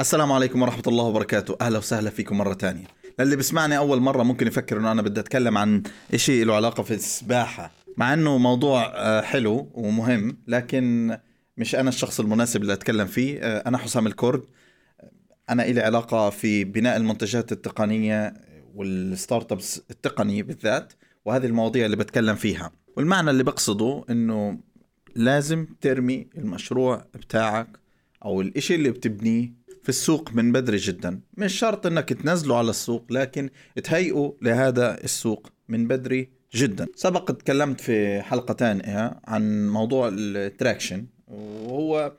السلام عليكم ورحمة الله وبركاته. أهلا وسهلا فيكم مرة تانية للي بسمعني أول مرة ممكن يفكر أنه أنا بدي أتكلم عن إشي له علاقة في السباحة. مع أنه موضوع آه، حلو ومهم لكن مش أنا الشخص المناسب اللي أتكلم فيه. آه، أنا حسام الكرد. أنا إلي علاقة في بناء المنتجات التقنية والستارت ابس التقني بالذات وهذه المواضيع اللي بتكلم فيها. والمعنى اللي بقصده إنه لازم ترمي المشروع بتاعك أو الإشي اللي بتبنيه في السوق من بدري جدا. مش شرط إنك تنزله على السوق لكن تهيئه لهذا السوق من بدري جدا. سبق تكلمت في حلقة تانية عن موضوع التراكشن وهو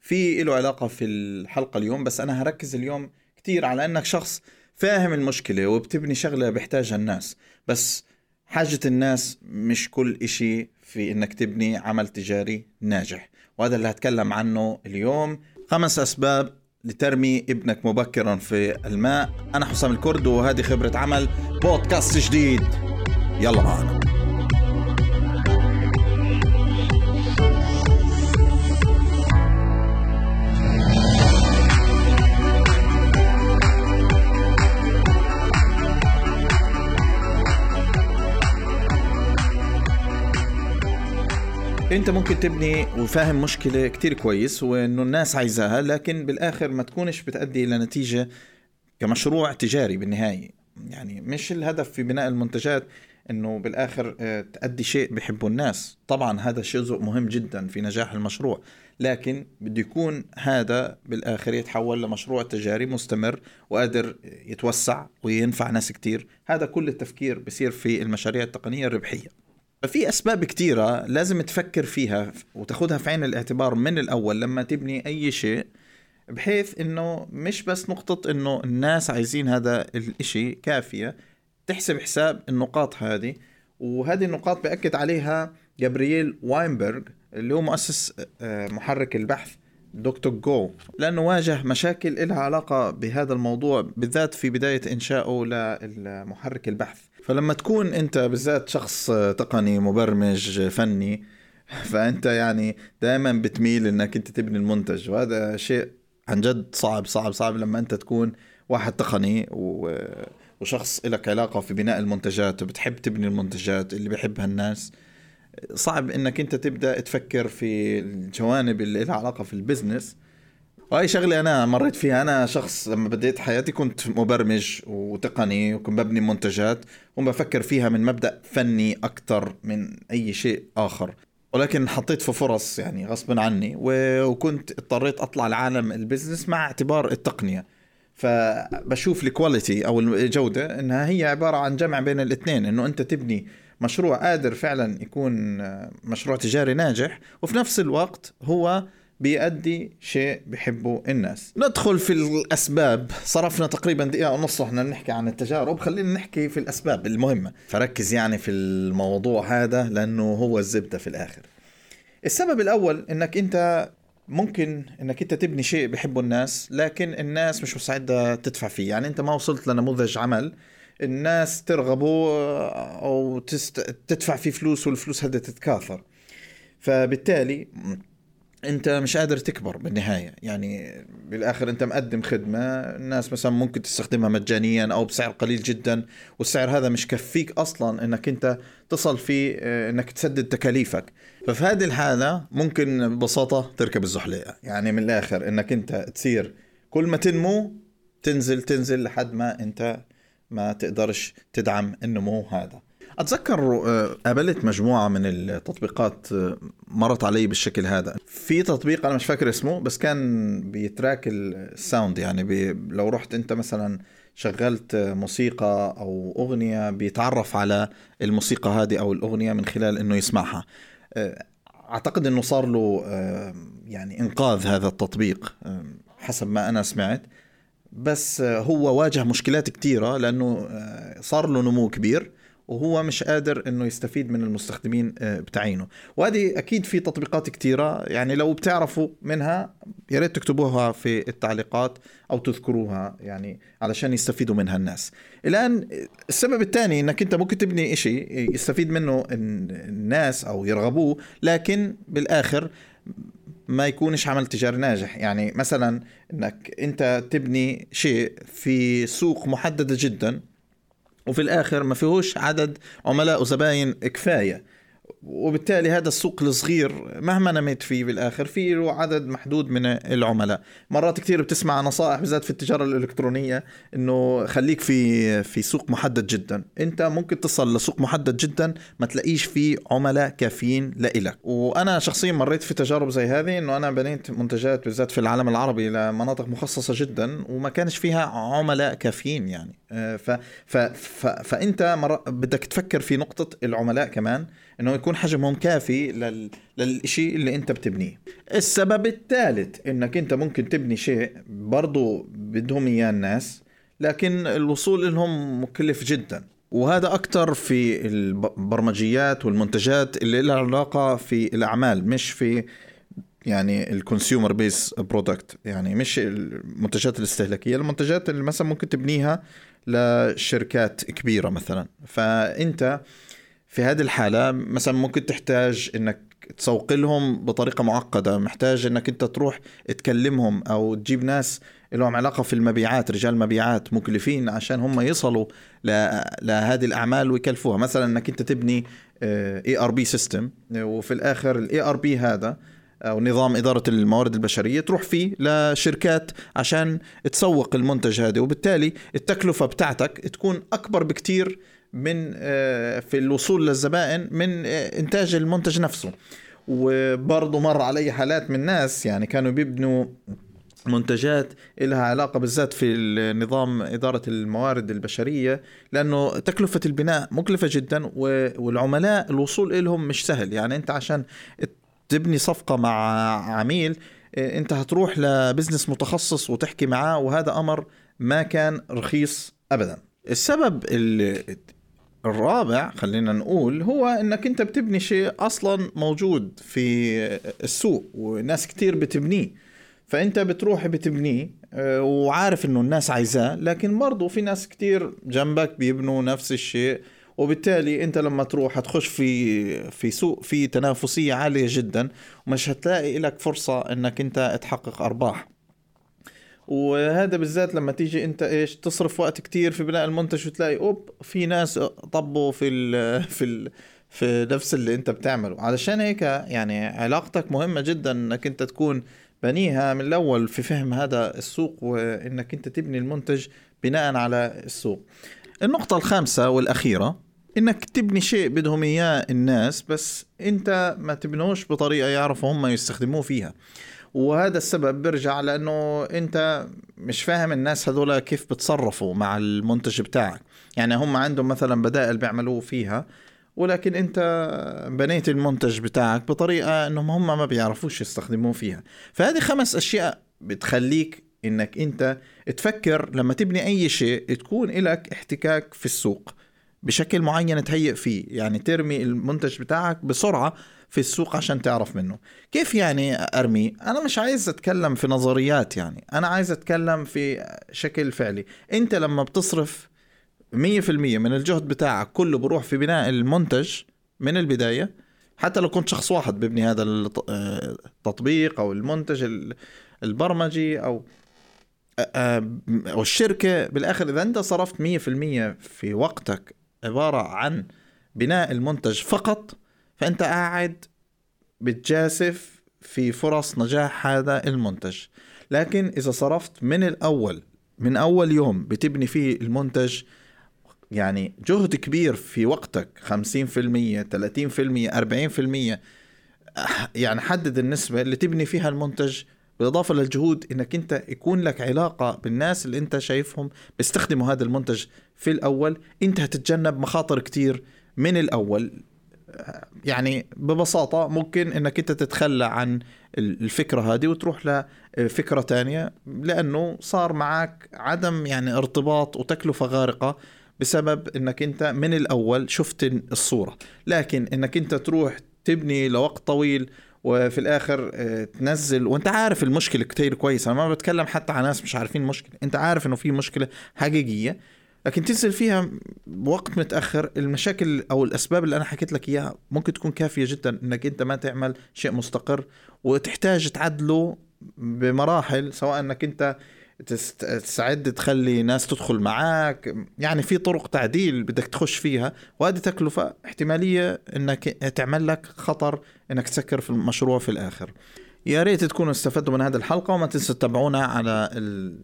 في له علاقة في الحلقة اليوم بس أنا هركز اليوم كتير على أنك شخص فاهم المشكلة وبتبني شغلة بيحتاجها الناس. بس حاجة الناس مش كل إشي في إنك تبني عمل تجاري ناجح. وهذا اللي هتكلم عنه اليوم. خمس أسباب لترمي ابنك مبكرا في الماء. أنا حسام الكرد وهذه خبرة عمل بودكاست جديد. يلا معنا انت ممكن تبني وفاهم مشكلة كتير كويس وإنه الناس عايزاها لكن بالآخر ما تكونش بتأدي إلى نتيجة كمشروع تجاري بالنهاية. يعني مش الهدف في بناء المنتجات إنه بالآخر آه، تأدي شيء بحبه الناس. طبعا هذا شيء مهم جدا في نجاح المشروع لكن بده يكون هذا بالآخر يتحول لمشروع تجاري مستمر وقادر يتوسع وينفع ناس كتير. هذا كل التفكير بصير في المشاريع التقنية الربحية. ففي أسباب كتيرة لازم تفكر فيها وتاخدها في عين الاعتبار من الأول لما تبني أي شيء بحيث إنه مش بس نقطة إنه الناس عايزين هذا الإشي كافية تحسب حساب النقاط هذه. وهذه النقاط بأكد عليها جابرييل واينبرغ اللي هو مؤسس آه، محرك البحث. دكتور جو لأنه واجه مشاكل لها علاقة بهذا الموضوع بالذات في بداية إنشائه لمحرك البحث. فلما تكون أنت بالذات شخص تقني مبرمج فني فأنت يعني دائما بتميل أنك أنت تبني المنتج. وهذا شيء عن جد صعب صعب صعب لما أنت تكون واحد تقني و... وشخص لك علاقة في بناء المنتجات وبتحب تبني المنتجات اللي بيحبها الناس. صعب إنك أنت تبدأ تفكر في الجوانب اللي لها علاقة في البزنس. وهي شغلة أنا مريت فيها. أنا شخص لما بديت حياتي كنت مبرمج وتقني وكنت ببني منتجات وبفكر فيها من مبدأ فني أكثر من أي شيء آخر. ولكن حطيت في فرص يعني غصبا عني وكنت اضطريت أطلع لعالم ال business مع اعتبار التقنية. فبشوف ال quality أو الجودة إنها هي عبارة عن جمع بين الاثنين إنه أنت تبني مشروع قادر فعلا يكون مشروع تجاري ناجح وفي نفس الوقت هو بيأدي شيء بحبه الناس. ندخل في الأسباب. صرفنا تقريبا دقيقة ونص إحنا نحكي عن التجارب. خلينا نحكي في الأسباب المهمة. فركز يعني في الموضوع هذا لأنه هو الزبدة في الآخر. السبب الأول أنك أنت ممكن إنك أنت تبني شيء بحبه الناس لكن الناس مش مستعدة تدفع فيه. يعني أنت ما وصلت لنموذج عمل الناس ترغبوا أو تست... تدفع فيه فلوس والفلوس هذه تتكاثر. فبالتالي أنت مش قادر تكبر بالنهاية. يعني بالآخر أنت مقدم خدمة الناس مثلا ممكن تستخدمها مجانيا أو بسعر قليل جدا والسعر هذا مش كفيك أصلا إنك أنت تصل فيه آه، إنك تسدد تكاليفك. ففي هذه الحالة ممكن ببساطة تركب الزحليقة. يعني من الآخر إنك أنت تصير كل ما تنمو تنزل تنزل لحد ما أنت ما تقدرش تدعم النمو هذا. أتذكر آه، قابلت مجموعة من التطبيقات آه، مرت علي بالشكل هذا. في تطبيق أنا مش فاكر اسمه بس كان بي track ال sound. يعني بي لو رحت أنت مثلا شغلت موسيقى أو أغنية بيتعرف على الموسيقى هذه أو الأغنية من خلال إنه يسمعها. آه، أعتقد إنه صار له يعني إنقاذ هذا التطبيق حسب ما أنا سمعت. بس هو واجه مشكلات كتيرة لأنه آه، صار له نمو كبير وهو مش قادر إنه يستفيد من المستخدمين آه، بتاعينه. وهذه أكيد في تطبيقات كتيرة يعني لو بتعرفوا منها يا ريت تكتبوها في التعليقات أو تذكروها يعني علشان يستفيدوا منها الناس. الآن السبب الثاني إنك أنت ممكن تبني إشي يستفيد منه الناس أو يرغبوه لكن بالآخر ما يكونش عمل تجاري ناجح. يعني مثلا إنك أنت تبني شيء في سوق محددة جدا وفي الآخر ما فيهوش عدد عملاء وزباين كفاية. وبالتالي هذا السوق الصغير مهما نميت فيه بالآخر في له عدد محدود من العملاء. مرات كثير بتسمع نصائح بالذات في التجارة الإلكترونية إنه خليك في في سوق محدد جدا. أنت ممكن تصل لسوق محدد جدا ما تلاقيش فيه عملاء كافيين لإلك. وأنا شخصيا مريت في تجارب زي هذه إنه أنا بنيت منتجات بالذات في العالم العربي لمناطق مخصصة جدا وما كانش فيها عملاء كافيين يعني. آه، ف ف ف فأنت بدك تفكر في نقطة العملاء كمان إنه يكون حجمهم كافي لل... للشيء اللي أنت بتبنيه. السبب الثالث إنك أنت ممكن تبني شيء برضو بدهم إياه الناس لكن الوصول لهم مكلف جدا. وهذا أكثر في البرمجيات والمنتجات اللي لها علاقة في الأعمال مش في يعني ال consumer base product يعني مش المنتجات الاستهلاكية المنتجات اللي مثلا ممكن تبنيها لشركات كبيرة مثلا. فأنت في هذه الحالة مثلا ممكن تحتاج إنك تسوق لهم بطريقة معقدة محتاج إنك أنت تروح تكلمهم أو تجيب ناس لهم علاقة في المبيعات رجال مبيعات مكلفين عشان هم يصلوا لهذه الأعمال ويكلفوها. مثلا إنك أنت تبني ERP system وفي الآخر ال ERP هذا أو نظام إدارة الموارد البشرية تروح فيه لشركات عشان تسوق المنتج هذا وبالتالي التكلفة بتاعتك تكون أكبر بكتير من آه، في الوصول للزبائن من آه، إنتاج المنتج نفسه. وبرضه مر علي حالات من ناس يعني كانوا بيبنوا منتجات لها علاقة بالذات في نظام إدارة الموارد البشرية لأنه تكلفة البناء مكلفة جدا والعملاء الوصول لهم مش سهل. يعني أنت عشان تبني صفقة مع عميل آه، أنت هتروح لبزنس متخصص وتحكي معاه وهذا أمر ما كان رخيص أبدا. السبب الرابع خلينا نقول هو إنك أنت بتبني شيء أصلا موجود في السوق وناس كتير بتبنيه. فأنت بتروح بتبنيه آه، وعارف إنه الناس عايزاه لكن برضه في ناس كتير جنبك بيبنوا نفس الشيء وبالتالي أنت لما تروح هتخش في في سوق في تنافسية عالية جدا ومش هتلاقي لك فرصة إنك أنت تحقق أرباح. وهذا بالذات لما تيجي انت إيش تصرف وقت كتير في بناء المنتج وتلاقي أوب في ناس طبوا في ال في ال في نفس اللي انت بتعمله. علشان هيك يعني علاقتك مهمة جدا إنك انت تكون بنيها من الأول في فهم هذا السوق وإنك انت تبني المنتج بناء على السوق. النقطة الخامسة والأخيرة إنك تبني شيء بدهم إياه الناس بس انت ما تبنوش بطريقة يعرفوا هم يستخدموه فيها. وهذا السبب بيرجع لأنه أنت مش فاهم الناس هذول كيف بتصرفوا مع المنتج بتاعك. يعني هم عندهم مثلا بدائل بيعملوه فيها ولكن أنت بنيت المنتج بتاعك بطريقة إنهم هم ما بيعرفوش يستخدموه فيها. فهذه خمس أشياء بتخليك إنك أنت تفكر لما تبني أي شيء تكون لك احتكاك في السوق بشكل معين تهيئ فيه. يعني ترمي المنتج بتاعك بسرعة في السوق عشان تعرف منه. كيف يعني أرمي؟ أنا مش عايز أتكلم في نظريات يعني. أنا عايز أتكلم في شكل فعلي. أنت لما بتصرف 100% من الجهد بتاعك كله بروح في بناء المنتج من البداية. حتى لو كنت شخص واحد ببني هذا التطبيق أو المنتج البرمجي أو أو الشركة بالآخر إذا أنت صرفت 100% في وقتك عبارة عن بناء المنتج فقط فأنت قاعد بتجاسف في فرص نجاح هذا المنتج. لكن إذا صرفت من الأول من أول يوم بتبني فيه المنتج يعني جهد كبير في وقتك 50% 30% 40% يعني حدد النسبة اللي تبني فيها المنتج بالإضافة للجهود إنك أنت يكون لك علاقة بالناس اللي أنت شايفهم بيستخدموا هذا المنتج في الأول. أنت هتتجنب مخاطر كتير من الأول. يعني ببساطة ممكن إنك أنت تتخلى عن الفكرة هذه وتروح لفكرة تانية لأنه صار معك عدم يعني ارتباط وتكلفة غارقة بسبب إنك أنت من الأول شفت الصورة. لكن إنك أنت تروح تبني لوقت طويل وفي الآخر آه، تنزل وأنت عارف المشكلة كتير كويس. أنا ما بتكلم حتى عن ناس مش عارفين المشكلة أنت عارف إنه في مشكلة حقيقية. لكن تنزل فيها بوقت متأخر. المشاكل أو الأسباب اللي أنا حكيت لك إياها ممكن تكون كافية جدا إنك أنت ما تعمل شيء مستقر وتحتاج تعدله بمراحل سواء إنك أنت تستعد تخلي ناس تدخل معك يعني في طرق تعديل بدك تخش فيها وهذه تكلفة احتمالية إنك تعمل لك خطر إنك تسكر في المشروع في الآخر. يا ريت تكونوا استفدتوا من هذه الحلقة وما تنسوا تتابعونا على ال...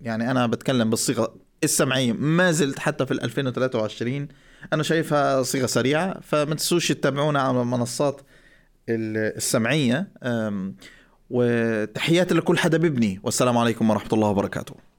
يعني أنا بتكلم بالصيغة السمعية. ما زلت حتى في 2023 أنا شايفها صيغة سريعة فما تنسوش تتابعونا على المنصات السمعية. وتحياتي لكل حدا ببني والسلام عليكم ورحمة الله وبركاته.